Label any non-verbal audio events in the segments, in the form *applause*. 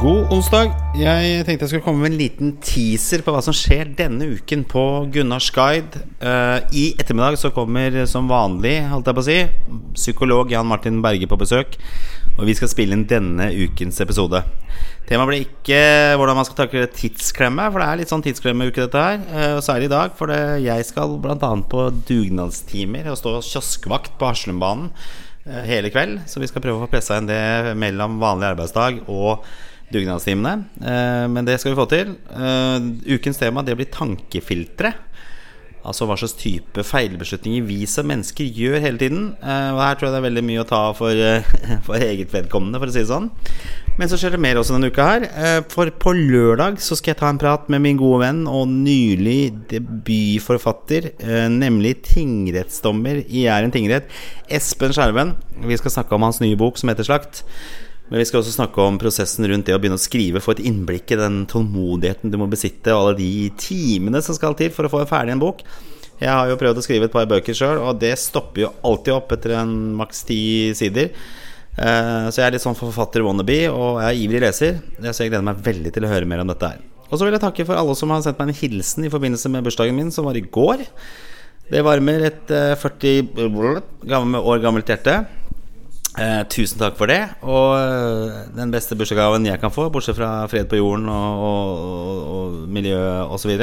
God onsdag. Jeg tenkte jeg skulle komme med en liten teaser på hva som skjer denne uken på Gunnars guide. Eh, I ettermiddag så kommer som vanlig, holdt jeg på å si, psykolog Jan Martin Berge på besøk. Og vi skal spille inn denne ukens episode. Temaet blir ikke hvordan man skal takle tidsklemme, for det er litt sånn tidsklemme-uke dette her. eh, Og særlig i dag, for det, jeg skal bl.a. på dugnadstimer og stå kioskvakt på Haslumbanen eh, hele kveld. Så vi skal prøve å få pressa inn det mellom vanlig arbeidsdag og dugnadstimene. Eh, men det skal vi få til. Eh, ukens tema det blir tankefiltre. Altså hva slags type feilbeslutninger vi som mennesker gjør hele tiden. Eh, og her tror jeg det er veldig mye å ta for, *laughs* for eget vedkommende, for å si det sånn. Men så skjer det mer også denne uka her. For på lørdag så skal jeg ta en prat med min gode venn og nylig debutforfatter, nemlig tingrettsdommer i Jæren tingrett, Espen Skjerven. Vi skal snakke om hans nye bok som heter Slakt. Men vi skal også snakke om prosessen rundt det å begynne å skrive. Få et innblikk i den tålmodigheten du må besitte, og alle de timene som skal til for å få ferdig en bok. Jeg har jo prøvd å skrive et par bøker sjøl, og det stopper jo alltid opp etter en maks ti sider. Eh, Så jeg er litt sånn forfatter wannabe, og jeg er ivrig leser. Så jeg gleder meg veldig til å høre mer om dette her. Og så vil jeg takke for alle som har sendt meg en hilsen i forbindelse med bursdagen min, som var i går. Det varmer et eh, 40 år gammelt hjerte. Eh, tusen takk for det. Og eh, den beste bursdagsgaven jeg kan få, bortsett fra fred på jorden og, og, og, og miljø osv.,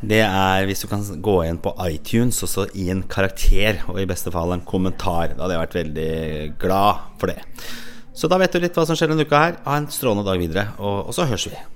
det er hvis du kan gå inn på iTunes og så gi en karakter, og i beste fall en kommentar. Da hadde jeg vært veldig glad for det. Så da vet du litt hva som skjer denne uka her. Ha en strålende dag videre, og, og så høres vi.